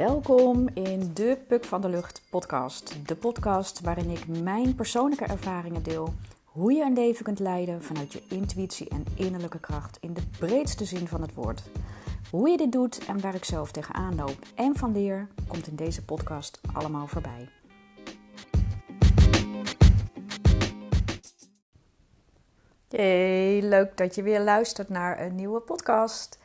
Welkom in de Puk van de Lucht podcast. De podcast waarin ik mijn persoonlijke ervaringen deel. Hoe je een leven kunt leiden vanuit je intuïtie en innerlijke kracht in de breedste zin van het woord. Hoe je dit doet en waar ik zelf tegenaan loop en van leer, komt in deze podcast allemaal voorbij. Hey, leuk dat je weer luistert naar een nieuwe podcast.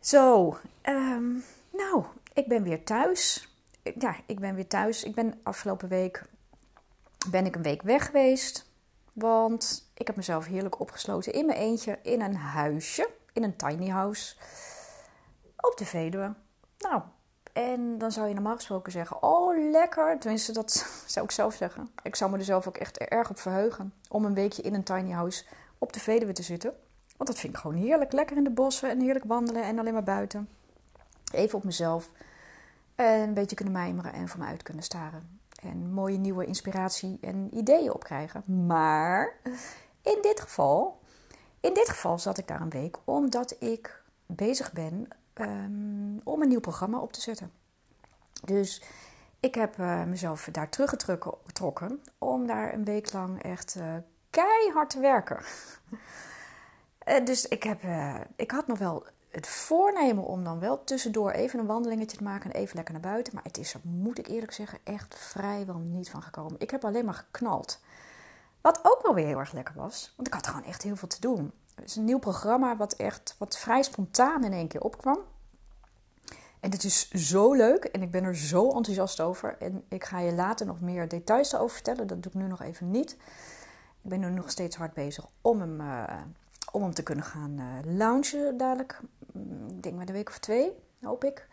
Zo, ehm, nou, ik ben weer thuis. Ja, ik ben weer thuis. Ik ben afgelopen week ben ik een week weg geweest. Want ik heb mezelf heerlijk opgesloten in mijn eentje in een huisje, in een tiny house op de Veluwe. Nou, en dan zou je normaal gesproken zeggen: Oh, lekker. Tenminste, dat zou ik zelf zeggen. Ik zou me er zelf ook echt erg op verheugen om een weekje in een tiny house op de Veluwe te zitten. Want dat vind ik gewoon heerlijk. Lekker in de bossen en heerlijk wandelen en alleen maar buiten. Even op mezelf. En een beetje kunnen mijmeren en voor me uit kunnen staren. En mooie nieuwe inspiratie en ideeën opkrijgen. Maar in dit geval, in dit geval zat ik daar een week omdat ik bezig ben um, om een nieuw programma op te zetten. Dus ik heb uh, mezelf daar teruggetrokken om daar een week lang echt uh, keihard te werken. uh, dus ik, heb, ik had nog wel het voornemen om dan wel tussendoor even een wandelingetje te maken en even lekker naar buiten. Maar het is er, moet ik eerlijk zeggen, echt vrijwel niet van gekomen. Ik heb alleen maar geknald. Wat ook wel weer heel erg lekker was, want ik had gewoon echt heel veel te doen. Het is een nieuw programma wat echt wat vrij spontaan in één keer opkwam. En het is zo leuk en ik ben er zo enthousiast over. En ik ga je later nog meer details erover vertellen. Dat doe ik nu nog even niet. Ik ben nu nog steeds hard bezig om hem, uh, om te kunnen gaan uh, launchen dadelijk. Mm, ik denk maar een week of twee, hoop ik.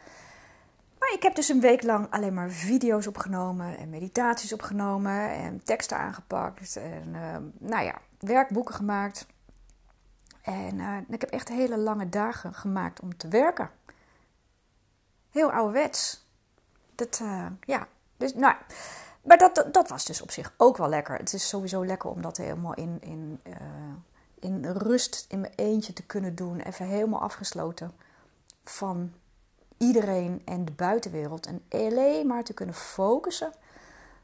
Maar ik heb dus een week lang alleen maar video's opgenomen en meditaties opgenomen en teksten aangepakt. En uh, nou ja, werkboeken gemaakt. En uh, ik heb echt hele lange dagen gemaakt om te werken. Heel ouderwets. Dat, uh, ja, dus nou. Maar dat, dat, was dus op zich ook wel lekker. Het is sowieso lekker om dat helemaal in, in, in rust in mijn eentje te kunnen doen. Even helemaal afgesloten van iedereen en de buitenwereld. En alleen maar te kunnen focussen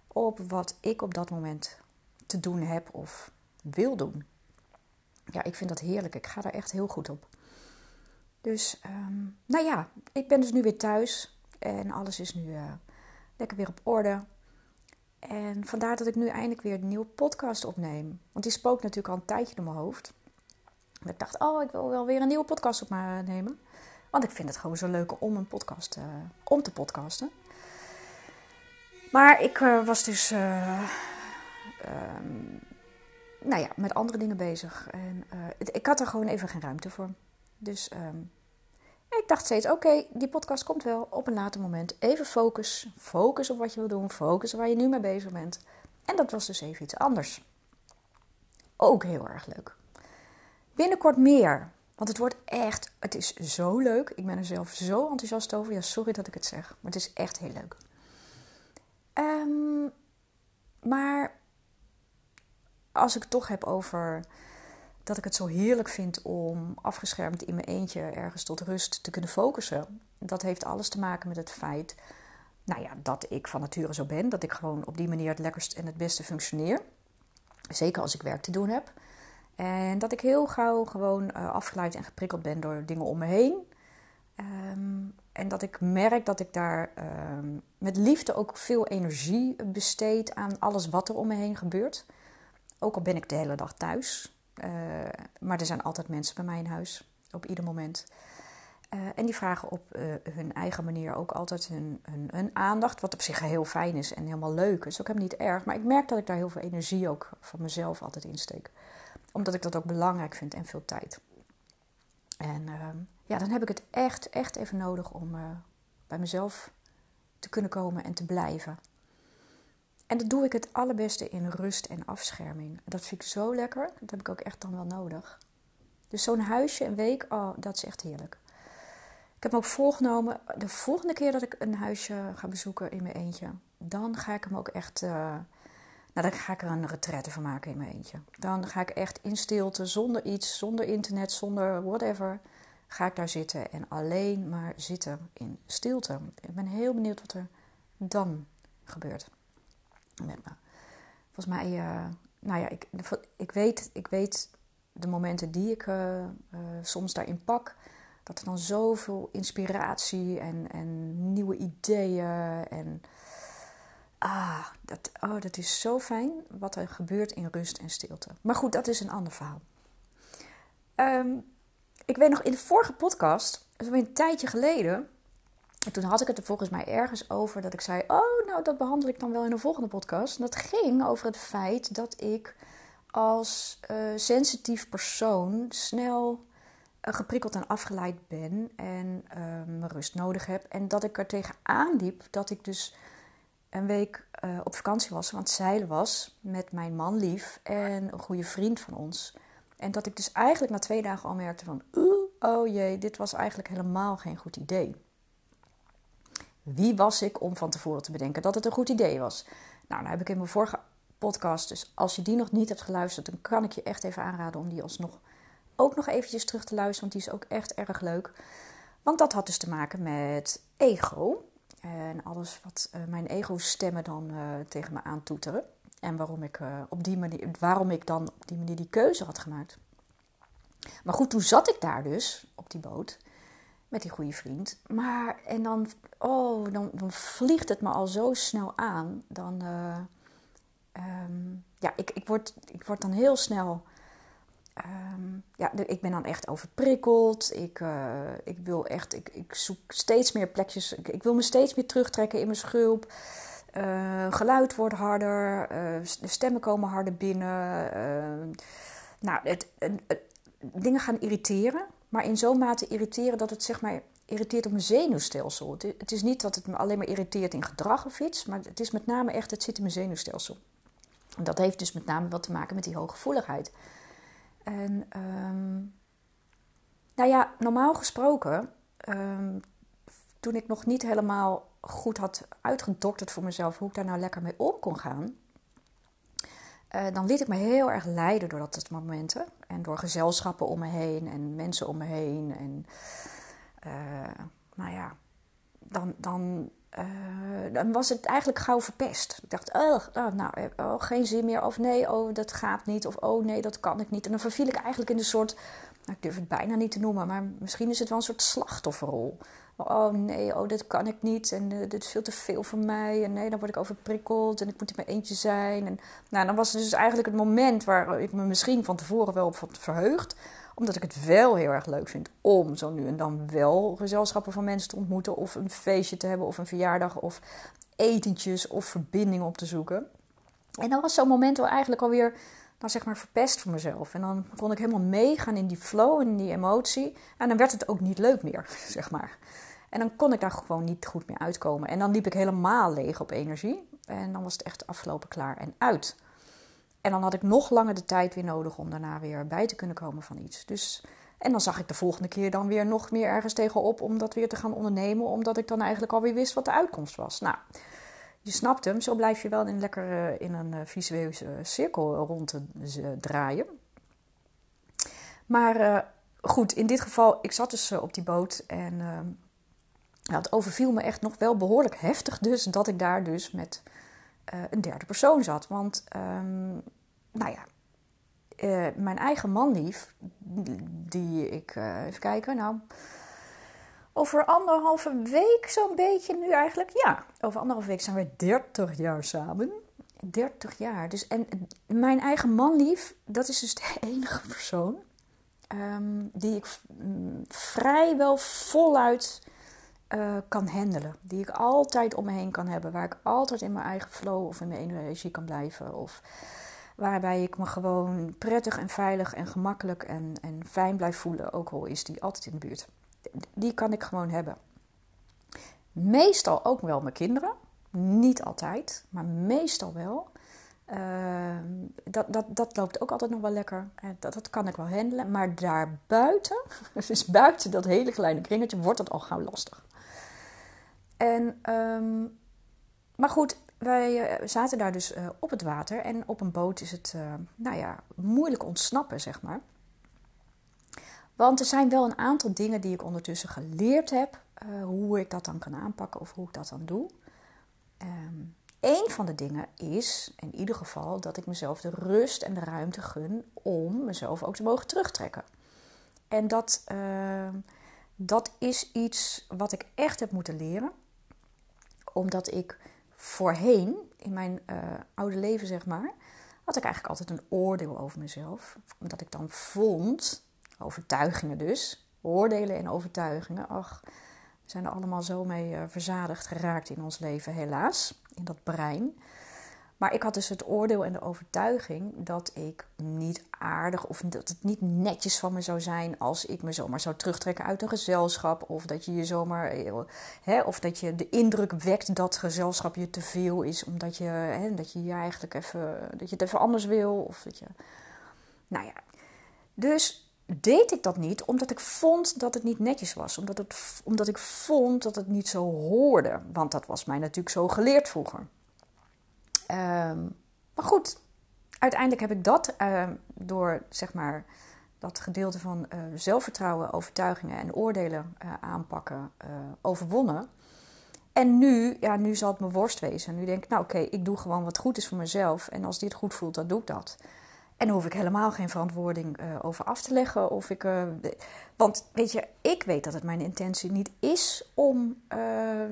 op wat ik op dat moment te doen heb of wil doen ja, ik vind dat heerlijk. Ik ga daar echt heel goed op. Dus, um, nou ja, ik ben dus nu weer thuis. En alles is nu uh, lekker weer op orde. En vandaar dat ik nu eindelijk weer een nieuwe podcast opneem. Want die spook natuurlijk al een tijdje door mijn hoofd. En ik dacht, oh, ik wil wel weer een nieuwe podcast op me nemen. Want ik vind het gewoon zo leuk om een podcast uh, om te podcasten. Maar ik uh, was dus uh, um, nou ja, met andere dingen bezig. En ik had er gewoon even geen ruimte voor. Dus um, ik dacht steeds, oké, die podcast komt wel op een later moment. Even focus. Focus op wat je wil doen. Focus waar je nu mee bezig bent. En dat was dus even iets anders. Ook heel erg leuk. Binnenkort meer. Want het wordt echt, het is zo leuk. Ik ben er zelf zo enthousiast over. Ja, sorry dat ik het zeg. Maar het is echt heel leuk. Um, maar als ik het toch heb over dat ik het zo heerlijk vind om afgeschermd in mijn eentje ergens tot rust te kunnen focussen. Dat heeft alles te maken met het feit nou ja, dat ik van nature zo ben. Dat ik gewoon op die manier het lekkerst en het beste functioneer. Zeker als ik werk te doen heb. En dat ik heel gauw gewoon uh, afgeleid en geprikkeld ben door dingen om me heen. Um, en dat ik merk dat ik daar um, met liefde ook veel energie besteed aan alles wat er om me heen gebeurt. Ook al ben ik de hele dag thuis. Uh, maar er zijn altijd mensen bij mij in huis, op ieder moment. Uh, en die vragen op uh, hun eigen manier ook altijd hun, hun, aandacht. Wat op zich heel fijn is en helemaal leuk is. Ook helemaal niet erg. Maar ik merk dat ik daar heel veel energie ook van mezelf altijd insteek. Omdat ik dat ook belangrijk vind en veel tijd. En ehm, ja, dan heb ik het echt, echt even nodig om bij mezelf te kunnen komen en te blijven. En dat doe ik het allerbeste in rust en afscherming. Dat vind ik zo lekker. Dat heb ik ook echt dan wel nodig. Dus zo'n huisje een week, oh, dat is echt heerlijk. Ik heb me ook voorgenomen, de volgende keer dat ik een huisje ga bezoeken in mijn eentje, dan ga ik hem ook echt, uh, nou dan ga ik er een retraite van maken in mijn eentje. Dan ga ik echt in stilte, zonder iets, zonder internet, zonder whatever, ga ik daar zitten en alleen maar zitten in stilte. Ik ben heel benieuwd wat er dan gebeurt met me. Volgens mij, uh, nou ja, ik, ik, weet, ik weet de momenten die ik uh, uh, soms daarin pak, dat er dan zoveel inspiratie en, en nieuwe ideeën en ah, dat, oh, dat is zo fijn wat er gebeurt in rust en stilte. Maar goed, dat is een ander verhaal. Um, ik weet nog in de vorige podcast, dat een tijdje geleden. En toen had ik het er volgens mij ergens over dat ik zei: Oh, nou, dat behandel ik dan wel in een volgende podcast. En dat ging over het feit dat ik als uh, sensitief persoon snel uh, geprikkeld en afgeleid ben en uh, rust nodig heb. En dat ik er tegenaan liep dat ik dus een week uh, op vakantie was, want zeilen was met mijn man lief en een goede vriend van ons. En dat ik dus eigenlijk na twee dagen al merkte van, oh jee, dit was eigenlijk helemaal geen goed idee. Wie was ik om van tevoren te bedenken dat het een goed idee was? Nou, nou heb ik in mijn vorige podcast, dus als je die nog niet hebt geluisterd, dan kan ik je echt even aanraden om die alsnog ook nog eventjes terug te luisteren, want die is ook echt erg leuk. Want dat had dus te maken met ego en alles wat uh, mijn ego-stemmen dan uh, tegen me aantoeteren. En waarom ik, uh, op die manier, waarom ik dan op die manier die keuze had gemaakt. Maar goed, toen zat ik daar dus op die boot met die goede vriend. Maar en dan, oh, dan, vliegt het me al zo snel aan. Dan, uh, um, ja, ik, ik, word, ik word dan heel snel. Um, ja, ik ben dan echt overprikkeld. Ik, uh, ik wil echt, ik, ik zoek steeds meer plekjes. Ik, wil me steeds meer terugtrekken in mijn schulp. Uh, geluid wordt harder, de stemmen komen harder binnen. Nou, het, het, dingen gaan irriteren, maar in zo'n mate irriteren dat het zeg maar irriteert op mijn zenuwstelsel. Het, is niet dat het me alleen maar irriteert in gedrag of iets, maar het is met name echt, het zit in mijn zenuwstelsel. En dat heeft dus met name wat te maken met die hooggevoeligheid. En um, nou ja, normaal gesproken, um, toen ik nog niet helemaal goed had uitgedokterd voor mezelf hoe ik daar nou lekker mee om kon gaan, uh, dan liet ik me heel erg leiden door dat momenten. En door gezelschappen om me heen en mensen om me heen. En uh, nou ja, dan, dan, uh, dan was het eigenlijk gauw verpest. Ik dacht, oh, oh, nou, oh, geen zin meer. Of nee, oh, dat gaat niet. Of oh nee, dat kan ik niet. En dan verviel ik eigenlijk in een soort, ik durf het bijna niet te noemen, maar misschien is het wel een soort slachtofferrol. Oh nee, oh, dit kan ik niet. En uh, dit is veel te veel voor mij. En nee, dan word ik overprikkeld. En ik moet in mijn eentje zijn. En nou, dan was het dus eigenlijk het moment waar ik me misschien van tevoren wel op had verheugd. Omdat ik het wel heel erg leuk vind om zo nu en dan wel gezelschappen van mensen te ontmoeten. Of een feestje te hebben. Of een verjaardag. Of etentjes. Of verbinding op te zoeken. En dan was zo'n moment wel eigenlijk alweer dan zeg maar verpest voor mezelf. En dan kon ik helemaal meegaan in die flow en die emotie. En dan werd het ook niet leuk meer, zeg maar. En dan kon ik daar gewoon niet goed meer uitkomen. En dan liep ik helemaal leeg op energie. En dan was het echt afgelopen klaar en uit. En dan had ik nog langer de tijd weer nodig om daarna weer bij te kunnen komen van iets. Dus, en dan zag ik de volgende keer dan weer nog meer ergens tegenop om dat weer te gaan ondernemen. Omdat ik dan eigenlijk alweer wist wat de uitkomst was. Nou, je snapt hem. Zo blijf je wel in, lekker uh, in een uh, visuele cirkel rond te draaien. Maar goed, in dit geval, ik zat dus op die boot en ehm, het overviel me echt nog wel behoorlijk heftig dus dat ik daar dus met een derde persoon zat. Want, um, nou ja, mijn eigen manlief, die ik, even kijken, nou, over anderhalve week zo'n beetje nu eigenlijk. Ja, over anderhalve week zijn we 30 jaar samen. 30 jaar. Dus, en mijn eigen manlief, dat is dus de enige persoon um, die ik mm, vrijwel voluit uh, kan handelen. Die ik altijd om me heen kan hebben. Waar ik altijd in mijn eigen flow of in mijn energie kan blijven. Of waarbij ik me gewoon prettig en veilig en gemakkelijk en, en fijn blijf voelen. Ook al is die altijd in de buurt. Die kan ik gewoon hebben. Meestal ook wel mijn kinderen. Niet altijd, maar meestal wel. Uh, dat, dat, dat loopt ook altijd nog wel lekker. Dat, dat kan ik wel handelen. Maar daarbuiten, dus buiten dat hele kleine kringetje, wordt het al gauw lastig. En, um, maar goed, wij uh, zaten daar dus uh, op het water. En op een boot is het, nou ja, moeilijk ontsnappen, zeg maar. Want er zijn wel een aantal dingen die ik ondertussen geleerd heb, uh, hoe ik dat dan kan aanpakken of hoe ik dat dan doe. Um, een van de dingen is, in ieder geval, dat ik mezelf de rust en de ruimte gun om mezelf ook te mogen terugtrekken. En dat, uh, dat is iets wat ik echt heb moeten leren. Omdat ik voorheen, in mijn uh, oude leven zeg maar, had ik eigenlijk altijd een oordeel over mezelf. Omdat ik dan vond, overtuigingen dus, oordelen en overtuigingen, ach, we zijn er allemaal zo mee uh, verzadigd geraakt in ons leven, helaas, in dat brein. Maar ik had dus het oordeel en de overtuiging dat ik niet aardig of dat het niet netjes van me zou zijn als ik me zomaar zou terugtrekken uit een gezelschap. Of dat je je zomaar, hè, of dat je de indruk wekt dat gezelschap je te veel is, omdat je, hè, dat je je eigenlijk even, dat je het even anders wil. Of dat je, nou ja. Dus deed ik dat niet omdat ik vond dat het niet netjes was. Omdat, het, omdat ik vond dat het niet zo hoorde. Want dat was mij natuurlijk zo geleerd vroeger. Um, maar goed, uiteindelijk heb ik dat uh, door zeg maar dat gedeelte van uh, zelfvertrouwen, overtuigingen en oordelen uh, aanpakken overwonnen. En nu, ja, nu zal het mijn worst wezen. Nu denk ik, nou oké, ik doe gewoon wat goed is voor mezelf. En als dit goed voelt, dan doe ik dat. En hoef ik helemaal geen verantwoording over af te leggen. Of ik, want weet je, ik weet dat het mijn intentie niet is om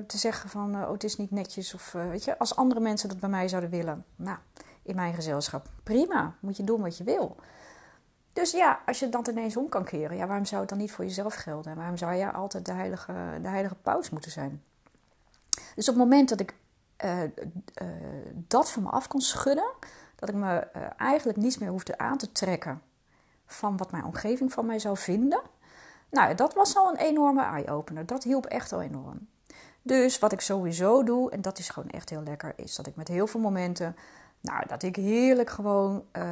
te zeggen van oh, het is niet netjes. Of weet je, als andere mensen dat bij mij zouden willen. Nou, in mijn gezelschap. Prima, moet je doen wat je wil. Dus ja, als je dat ineens om kan keren, ja, waarom zou het dan niet voor jezelf gelden? Waarom zou jij altijd de heilige, de heilige paus moeten zijn? Dus op het moment dat ik dat van me af kon schudden, dat ik me uh, eigenlijk niets meer hoefde aan te trekken van wat mijn omgeving van mij zou vinden. Nou, dat was al een enorme eye-opener. Dat hielp echt al enorm. Dus wat ik sowieso doe, en dat is gewoon echt heel lekker, is dat ik met heel veel momenten nou, dat ik heerlijk gewoon uh,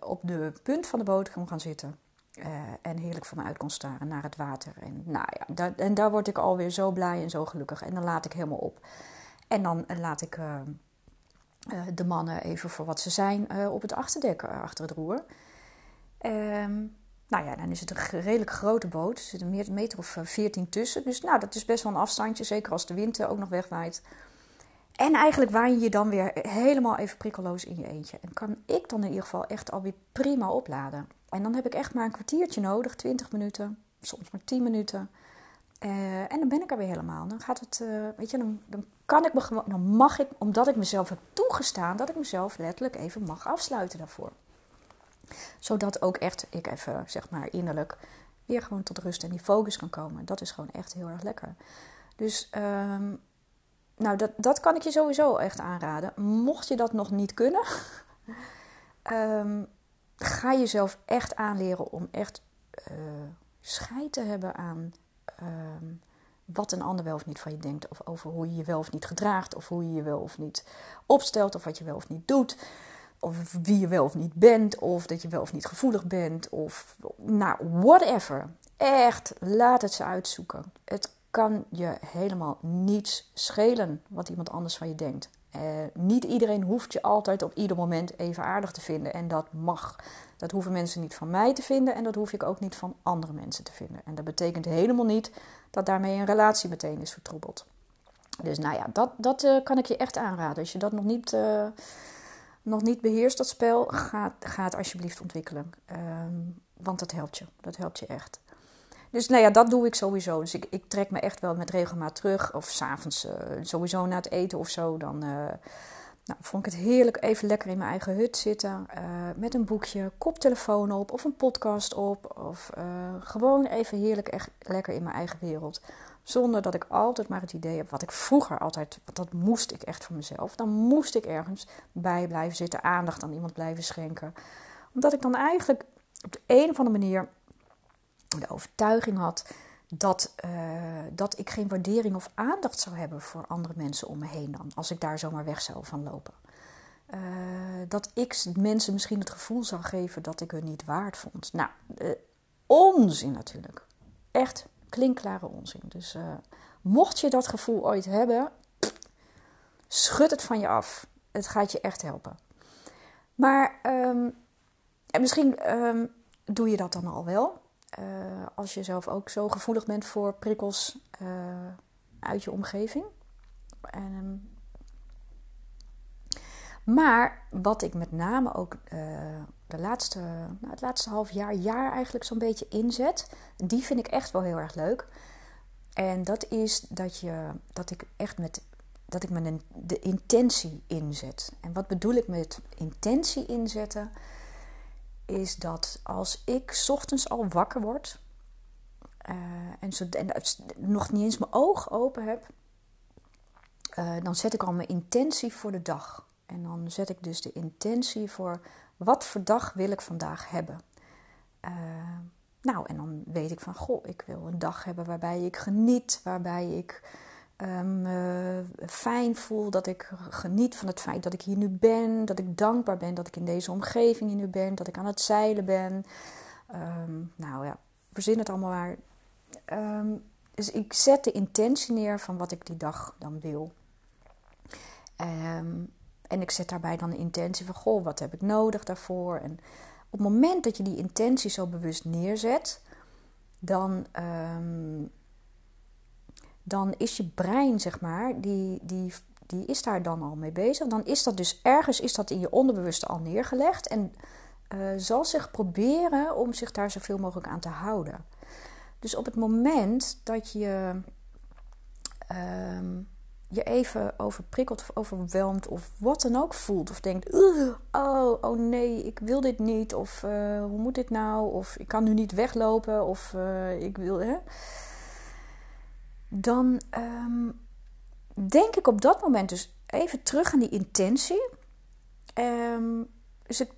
op de punt van de boot kon gaan zitten. Uh, en heerlijk van me uit kon staren naar het water. En, nou ja, daar, en daar word ik alweer zo blij en zo gelukkig. En dan laat ik helemaal op. En dan laat ik de mannen even voor wat ze zijn op het achterdek achter het roer. Um, nou ja, dan is het een redelijk grote boot. Er zit een meter of veertien tussen. Dus nou, dat is best wel een afstandje. Zeker als de wind ook nog wegwaait. En eigenlijk waan je je dan weer helemaal even prikkeloos in je eentje. En kan ik dan in ieder geval echt alweer prima opladen. En dan heb ik echt maar een kwartiertje nodig, 20 minuten, soms maar 10 minuten. En dan ben ik er weer helemaal. Dan gaat het, weet je, dan, dan kan ik me gewoon, dan mag ik, omdat ik mezelf heb toegestaan, dat ik mezelf letterlijk even mag afsluiten daarvoor. Zodat ook echt ik even, zeg maar, innerlijk weer gewoon tot rust en die focus kan komen. Dat is gewoon echt heel erg lekker. Dus um, nou, dat, dat kan ik je sowieso echt aanraden. Mocht je dat nog niet kunnen, um, ga jezelf echt aanleren om echt uh, scheid te hebben aan um, wat een ander wel of niet van je denkt. Of over hoe je je wel of niet gedraagt. Of hoe je je wel of niet opstelt. Of wat je wel of niet doet. Of wie je wel of niet bent. Of dat je wel of niet gevoelig bent. Of nou, whatever. Echt, laat het ze uitzoeken. Het kan je helemaal niets schelen wat iemand anders van je denkt. Uh, niet iedereen hoeft je altijd op ieder moment even aardig te vinden. En dat mag. Dat hoeven mensen niet van mij te vinden en dat hoef ik ook niet van andere mensen te vinden. En dat betekent helemaal niet dat daarmee een relatie meteen is vertroebeld. Dus nou ja, dat, dat uh, kan ik je echt aanraden. Als je dat nog niet, uh, nog niet beheerst, dat spel, ga, ga het alsjeblieft ontwikkelen. Um, want dat helpt je. Dat helpt je echt. Dus nou ja, dat doe ik sowieso. Dus ik, ik trek me echt wel met regelmaat terug. Of s'avonds uh, sowieso na het eten of zo. Dan uh, nou, vond ik het heerlijk even lekker in mijn eigen hut zitten. Uh, met een boekje, koptelefoon op of een podcast op. Of gewoon even heerlijk echt lekker in mijn eigen wereld. Zonder dat ik altijd maar het idee heb, wat ik vroeger altijd, dat moest ik echt voor mezelf. Dan moest ik ergens bij blijven zitten, aandacht aan iemand blijven schenken. Omdat ik dan eigenlijk op de een of andere manier de overtuiging had dat, uh, dat ik geen waardering of aandacht zou hebben voor andere mensen om me heen dan. Als ik daar zomaar weg zou van lopen. Uh, dat ik mensen misschien het gevoel zou geven dat ik hun niet waard vond. Nou, uh, onzin natuurlijk. Echt klinkklare onzin. Dus mocht je dat gevoel ooit hebben, schud het van je af. Het gaat je echt helpen. Maar en misschien um, doe je dat dan al wel. Als je zelf ook zo gevoelig bent voor prikkels uit je omgeving. En, ehm, maar wat ik met name ook de laatste, nou, het laatste half jaar, jaar eigenlijk zo'n beetje inzet, die vind ik echt wel heel erg leuk. En dat is dat, je, dat ik echt met dat ik me de intentie inzet. En wat bedoel ik met intentie inzetten? Is dat als ik ochtends al wakker word uh, en, nog niet eens mijn oog open heb, uh, dan zet ik al mijn intentie voor de dag. En dan zet ik dus de intentie voor wat voor dag wil ik vandaag hebben. Uh, nou, en dan weet ik van, goh, ik wil een dag hebben waarbij ik geniet, waarbij ik um, fijn voel, dat ik geniet van het feit dat ik hier nu ben, dat ik dankbaar ben dat ik in deze omgeving hier nu ben, dat ik aan het zeilen ben. Um, nou ja, verzin het allemaal maar. Um, dus ik zet de intentie neer van wat ik die dag dan wil. en ik zet daarbij dan de intentie van, goh, wat heb ik nodig daarvoor? En op het moment dat je die intentie zo bewust neerzet, dan, dan is je brein, zeg maar, die, die, die is daar dan al mee bezig. Dan is dat dus ergens is dat in je onderbewuste al neergelegd en uh, zal zich proberen om zich daar zoveel mogelijk aan te houden. Dus op het moment dat je um, je even overprikkeld of overweldigd of wat dan ook voelt. Of denkt, oh, oh nee, ik wil dit niet. Of uh, hoe moet dit nou? Of ik kan nu niet weglopen. Of uh, ik wil... Hè? Dan um, denk ik op dat moment dus even terug aan die intentie. Um, dus ik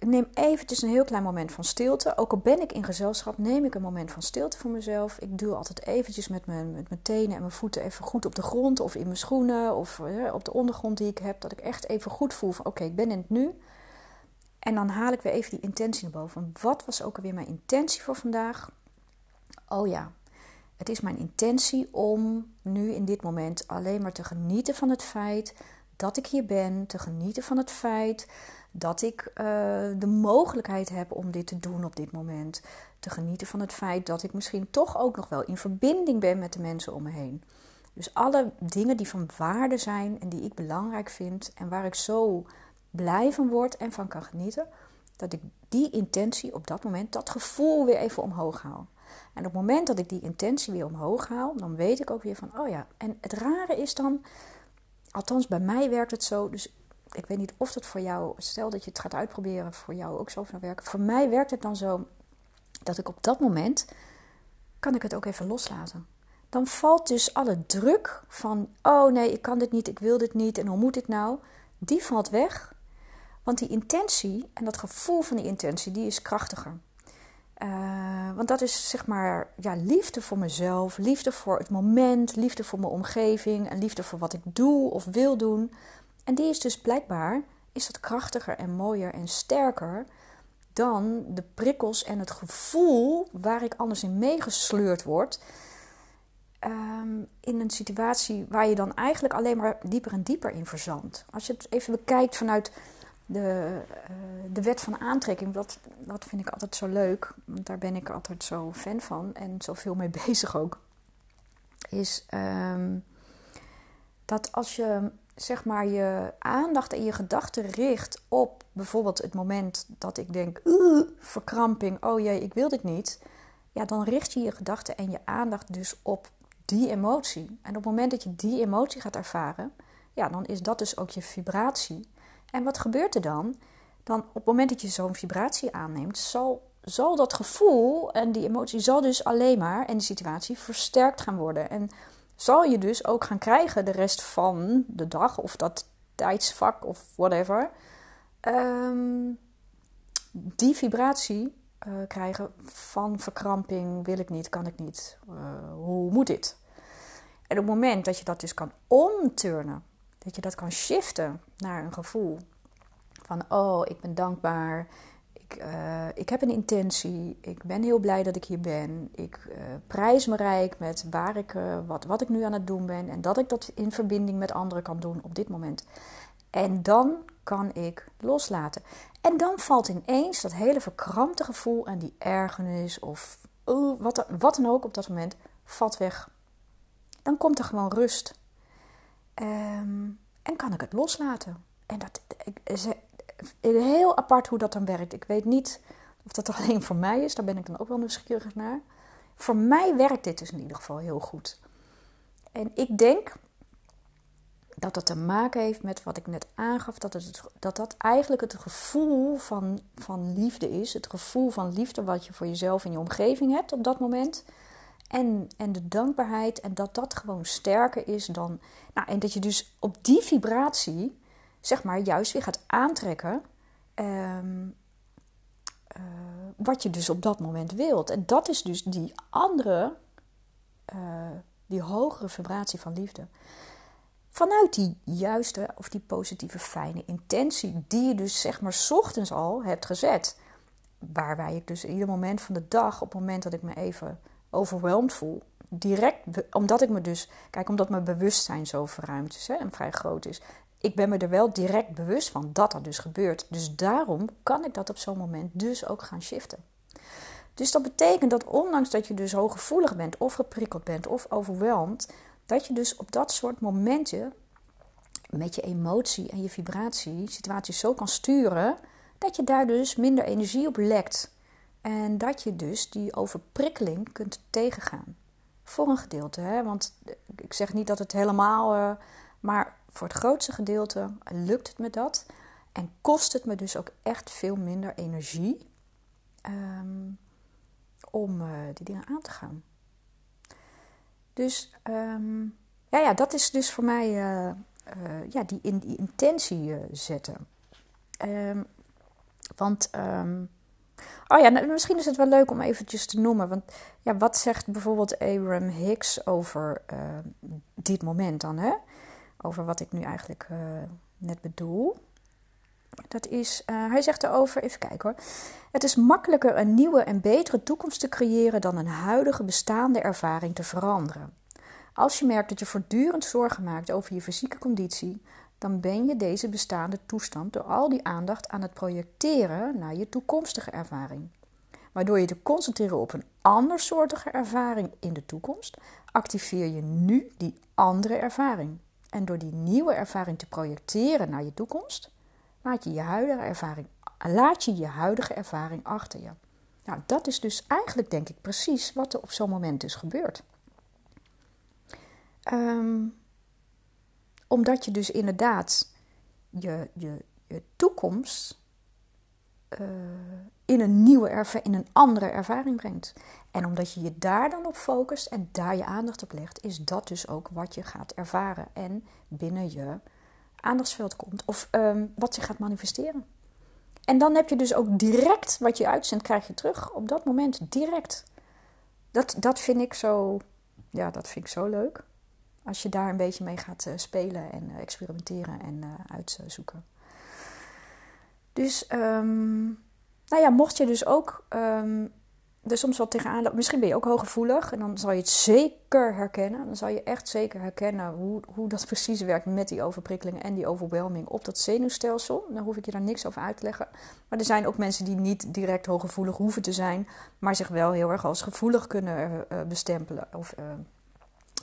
neem eventjes een heel klein moment van stilte. Ook al ben ik in gezelschap, neem ik een moment van stilte voor mezelf. Ik duw altijd eventjes met mijn, met mijn tenen en mijn voeten even goed op de grond of in mijn schoenen of op de ondergrond die ik heb. Dat ik echt even goed voel van oké, ik ben in het nu. En dan haal ik weer even die intentie naar boven. Wat was ook alweer mijn intentie voor vandaag? Oh ja, het is mijn intentie om nu in dit moment alleen maar te genieten van het feit dat ik hier ben. Te genieten van het feit dat ik uh, de mogelijkheid heb om dit te doen op dit moment. Te genieten van het feit dat ik misschien toch ook nog wel in verbinding ben met de mensen om me heen. Dus alle dingen die van waarde zijn en die ik belangrijk vind en waar ik zo blij van word en van kan genieten, dat ik die intentie op dat moment, dat gevoel weer even omhoog haal. En op het moment dat ik die intentie weer omhoog haal, dan weet ik ook weer van, oh ja. En het rare is dan, althans bij mij werkt het zo, dus ik weet niet of dat voor jou, stel dat je het gaat uitproberen, voor jou ook zo van werken. Voor mij werkt het dan zo dat ik op dat moment kan ik het ook even loslaten. Dan valt dus alle druk van, oh nee, ik kan dit niet, ik wil dit niet en hoe moet dit nou? Die valt weg. Want die intentie en dat gevoel van die intentie, die is krachtiger. Uh, want dat is zeg maar ja, liefde voor mezelf, liefde voor het moment, liefde voor mijn omgeving en liefde voor wat ik doe of wil doen. En die is dus blijkbaar is dat krachtiger en mooier en sterker dan de prikkels en het gevoel waar ik anders in meegesleurd word. Um, in een situatie waar je dan eigenlijk alleen maar dieper en dieper in verzandt. Als je het even bekijkt vanuit de, uh, de wet van aantrekking, dat, dat vind ik altijd zo leuk. Want daar ben ik altijd zo fan van en zoveel mee bezig ook. Is um, dat als je zeg maar je aandacht en je gedachten richt op bijvoorbeeld het moment dat ik denk, verkramping, oh jee, ik wil dit niet. Ja, dan richt je je gedachten en je aandacht dus op die emotie. En op het moment dat je die emotie gaat ervaren, ja, dan is dat dus ook je vibratie. En wat gebeurt er dan? Dan op het moment dat je zo'n vibratie aanneemt, zal, zal dat gevoel en die emotie zal dus alleen maar en de situatie versterkt gaan worden. En zal je dus ook gaan krijgen de rest van de dag of dat tijdsvak of whatever. Ehm, die vibratie uh, krijgen van verkramping wil ik niet, kan ik niet, uh, hoe moet dit? En op het moment dat je dat dus kan omturnen, dat je dat kan shiften naar een gevoel van oh, ik ben dankbaar, ik, uh, ik heb een intentie. Ik ben heel blij dat ik hier ben. Ik uh, prijs me rijk met waar ik, uh, wat, wat ik nu aan het doen ben. En dat ik dat in verbinding met anderen kan doen op dit moment. En dan kan ik loslaten. En dan valt ineens dat hele verkrampte gevoel en die ergernis of oh, wat, wat dan ook op dat moment valt weg. Dan komt er gewoon rust. Ehm, en kan ik het loslaten. En dat is heel apart hoe dat dan werkt. Ik weet niet of dat alleen voor mij is. Daar ben ik dan ook wel nieuwsgierig naar. Voor mij werkt dit dus in ieder geval heel goed. En ik denk dat dat te maken heeft met wat ik net aangaf. Dat het, dat, dat eigenlijk het gevoel van, van liefde is. Het gevoel van liefde wat je voor jezelf en je omgeving hebt op dat moment. En, en de dankbaarheid. En dat dat gewoon sterker is dan. Nou, en dat je dus op die vibratie, zeg maar, juist weer gaat aantrekken. Ehm, eh, wat je dus op dat moment wilt. En dat is dus die andere, uh, die hogere vibratie van liefde. Vanuit die juiste of die positieve, fijne intentie, die je dus zeg maar ochtends al hebt gezet. Waarbij ik dus ieder moment van de dag, op het moment dat ik me even overweldigd voel, direct, omdat ik me dus, kijk, omdat mijn bewustzijn zo verruimd is hè, en vrij groot is, ik ben me er wel direct bewust van dat er dus gebeurt. Dus daarom kan ik dat op zo'n moment dus ook gaan shiften. Dus dat betekent dat ondanks dat je dus hooggevoelig bent of geprikkeld bent of overweldigd, dat je dus op dat soort momenten met je emotie en je vibratie situaties zo kan sturen dat je daar dus minder energie op lekt. En dat je dus die overprikkeling kunt tegengaan. Voor een gedeelte, hè? want ik zeg niet dat het helemaal, uh, maar voor het grootste gedeelte lukt het me dat. En kost het me dus ook echt veel minder energie um, om uh, die dingen aan te gaan. Dus um, ja, ja, dat is dus voor mij uh, ja, die, in, die intentie zetten. Um, want, oh ja, nou, misschien is het wel leuk om eventjes te noemen. Want ja, wat zegt bijvoorbeeld Abraham Hicks over dit moment dan? Hè? over wat ik nu eigenlijk uh, net bedoel. Dat is, uh, hij zegt erover, even kijken hoor. Het is makkelijker een nieuwe en betere toekomst te creëren dan een huidige bestaande ervaring te veranderen. Als je merkt dat je voortdurend zorgen maakt over je fysieke conditie, dan ben je deze bestaande toestand door al die aandacht aan het projecteren naar je toekomstige ervaring. Waardoor je te concentreren op een andersoortige ervaring in de toekomst, activeer je nu die andere ervaring. En door die nieuwe ervaring te projecteren naar je toekomst, laat je je huidige ervaring, laat je, je huidige ervaring achter je. Nou, dat is dus eigenlijk, denk ik, precies wat er op zo'n moment dus gebeurt. Um, omdat je dus inderdaad je, je, je toekomst uh, in een nieuwe in een andere ervaring brengt. En omdat je je daar dan op focust en daar je aandacht op legt, is dat dus ook wat je gaat ervaren en binnen je aandachtsveld komt of um, wat je gaat manifesteren. En dan heb je dus ook direct wat je uitzendt, krijg je terug op dat moment direct. Dat, dat vind ik zo, ja, dat vind ik zo leuk. Als je daar een beetje mee gaat uh, spelen en uh, experimenteren en uh, uitzoeken. Dus um, nou ja, mocht je dus ook um, er soms wel tegenaan lopen, misschien ben je ook hooggevoelig en dan zal je het zeker herkennen. Dan zal je echt zeker herkennen hoe, hoe dat precies werkt met die overprikkelingen en die overwhelming op dat zenuwstelsel. Dan hoef ik je daar niks over uit te leggen. Maar er zijn ook mensen die niet direct hooggevoelig hoeven te zijn, maar zich wel heel erg als gevoelig kunnen bestempelen. Of,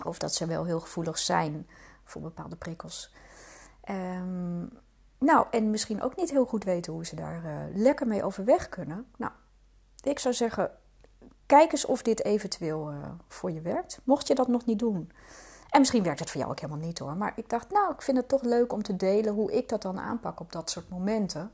of dat ze wel heel gevoelig zijn voor bepaalde prikkels. Um, nou, en misschien ook niet heel goed weten hoe ze daar uh, lekker mee overweg kunnen. Nou, ik zou zeggen, kijk eens of dit eventueel uh, voor je werkt. Mocht je dat nog niet doen. En misschien werkt het voor jou ook helemaal niet hoor. Maar ik dacht, nou, ik vind het toch leuk om te delen hoe ik dat dan aanpak op dat soort momenten.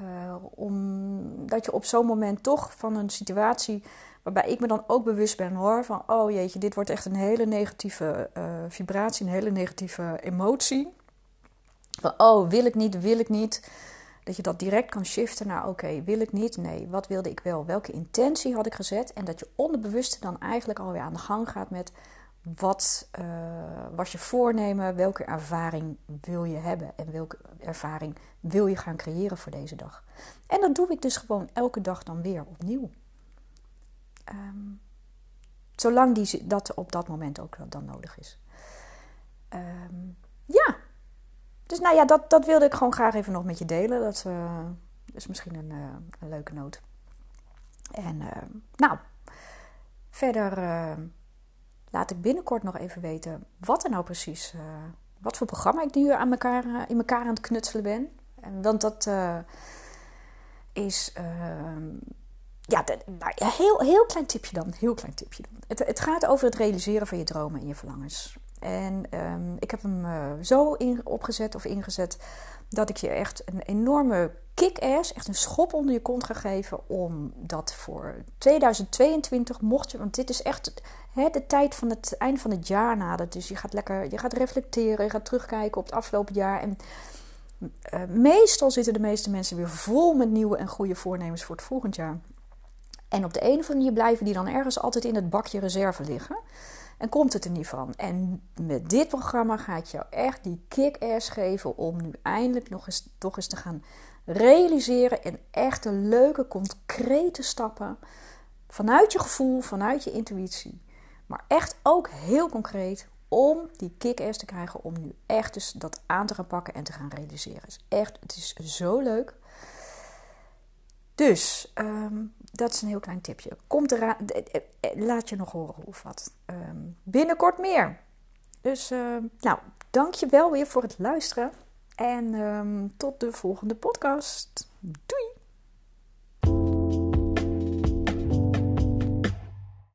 Uh, omdat je op zo'n moment toch van een situatie waarbij ik me dan ook bewust ben hoor van oh jeetje, dit wordt echt een hele negatieve uh, vibratie, een hele negatieve emotie. Van, oh, wil ik niet, wil ik niet. Dat je dat direct kan shiften naar, oké, wil ik niet? Nee, wat wilde ik wel? Welke intentie had ik gezet? En dat je onderbewuste dan eigenlijk alweer aan de gang gaat met, wat uh, was je voornemen? Welke ervaring wil je hebben? En welke ervaring wil je gaan creëren voor deze dag? En dat doe ik dus gewoon elke dag dan weer opnieuw. Um, zolang die, dat op dat moment ook dan nodig is. Um, ja, dus nou ja, dat, dat wilde ik gewoon graag even nog met je delen. Dat is misschien een, een leuke noot. En nou, verder laat ik binnenkort nog even weten wat er nou precies, wat voor programma ik nu aan elkaar, in elkaar aan het knutselen ben. Want dat is ja, nou, heel, heel klein tipje dan. Heel klein tipje dan. Het, het gaat over het realiseren van je dromen en je verlangens. En um, ik heb hem uh, zo in, opgezet of ingezet dat ik je echt een enorme kick-ass, echt een schop onder je kont ga geven om dat voor 2022 mocht je, want dit is echt de tijd van het eind van het jaar nadert. Dus je gaat lekker, je gaat reflecteren, je gaat terugkijken op het afgelopen jaar en uh, meestal zitten de meeste mensen weer vol met nieuwe en goede voornemens voor het volgend jaar. En op de een of andere manier blijven die dan ergens altijd in het bakje reserve liggen. En komt het er niet van. En met dit programma gaat jou echt die kick-ass geven om nu eindelijk nog eens, toch eens te gaan realiseren. En echt een leuke, concrete stappen. Vanuit je gevoel, vanuit je intuïtie. Maar echt ook heel concreet om die kick-ass te krijgen. Om nu echt dus dat aan te gaan pakken en te gaan realiseren. Echt, het is zo leuk. Dus um, dat is een heel klein tipje. Komt eraan, laat je nog horen hoe of wat. Um, binnenkort meer. Dus uh, nou, dank je wel weer voor het luisteren. En um, tot de volgende podcast. Doei!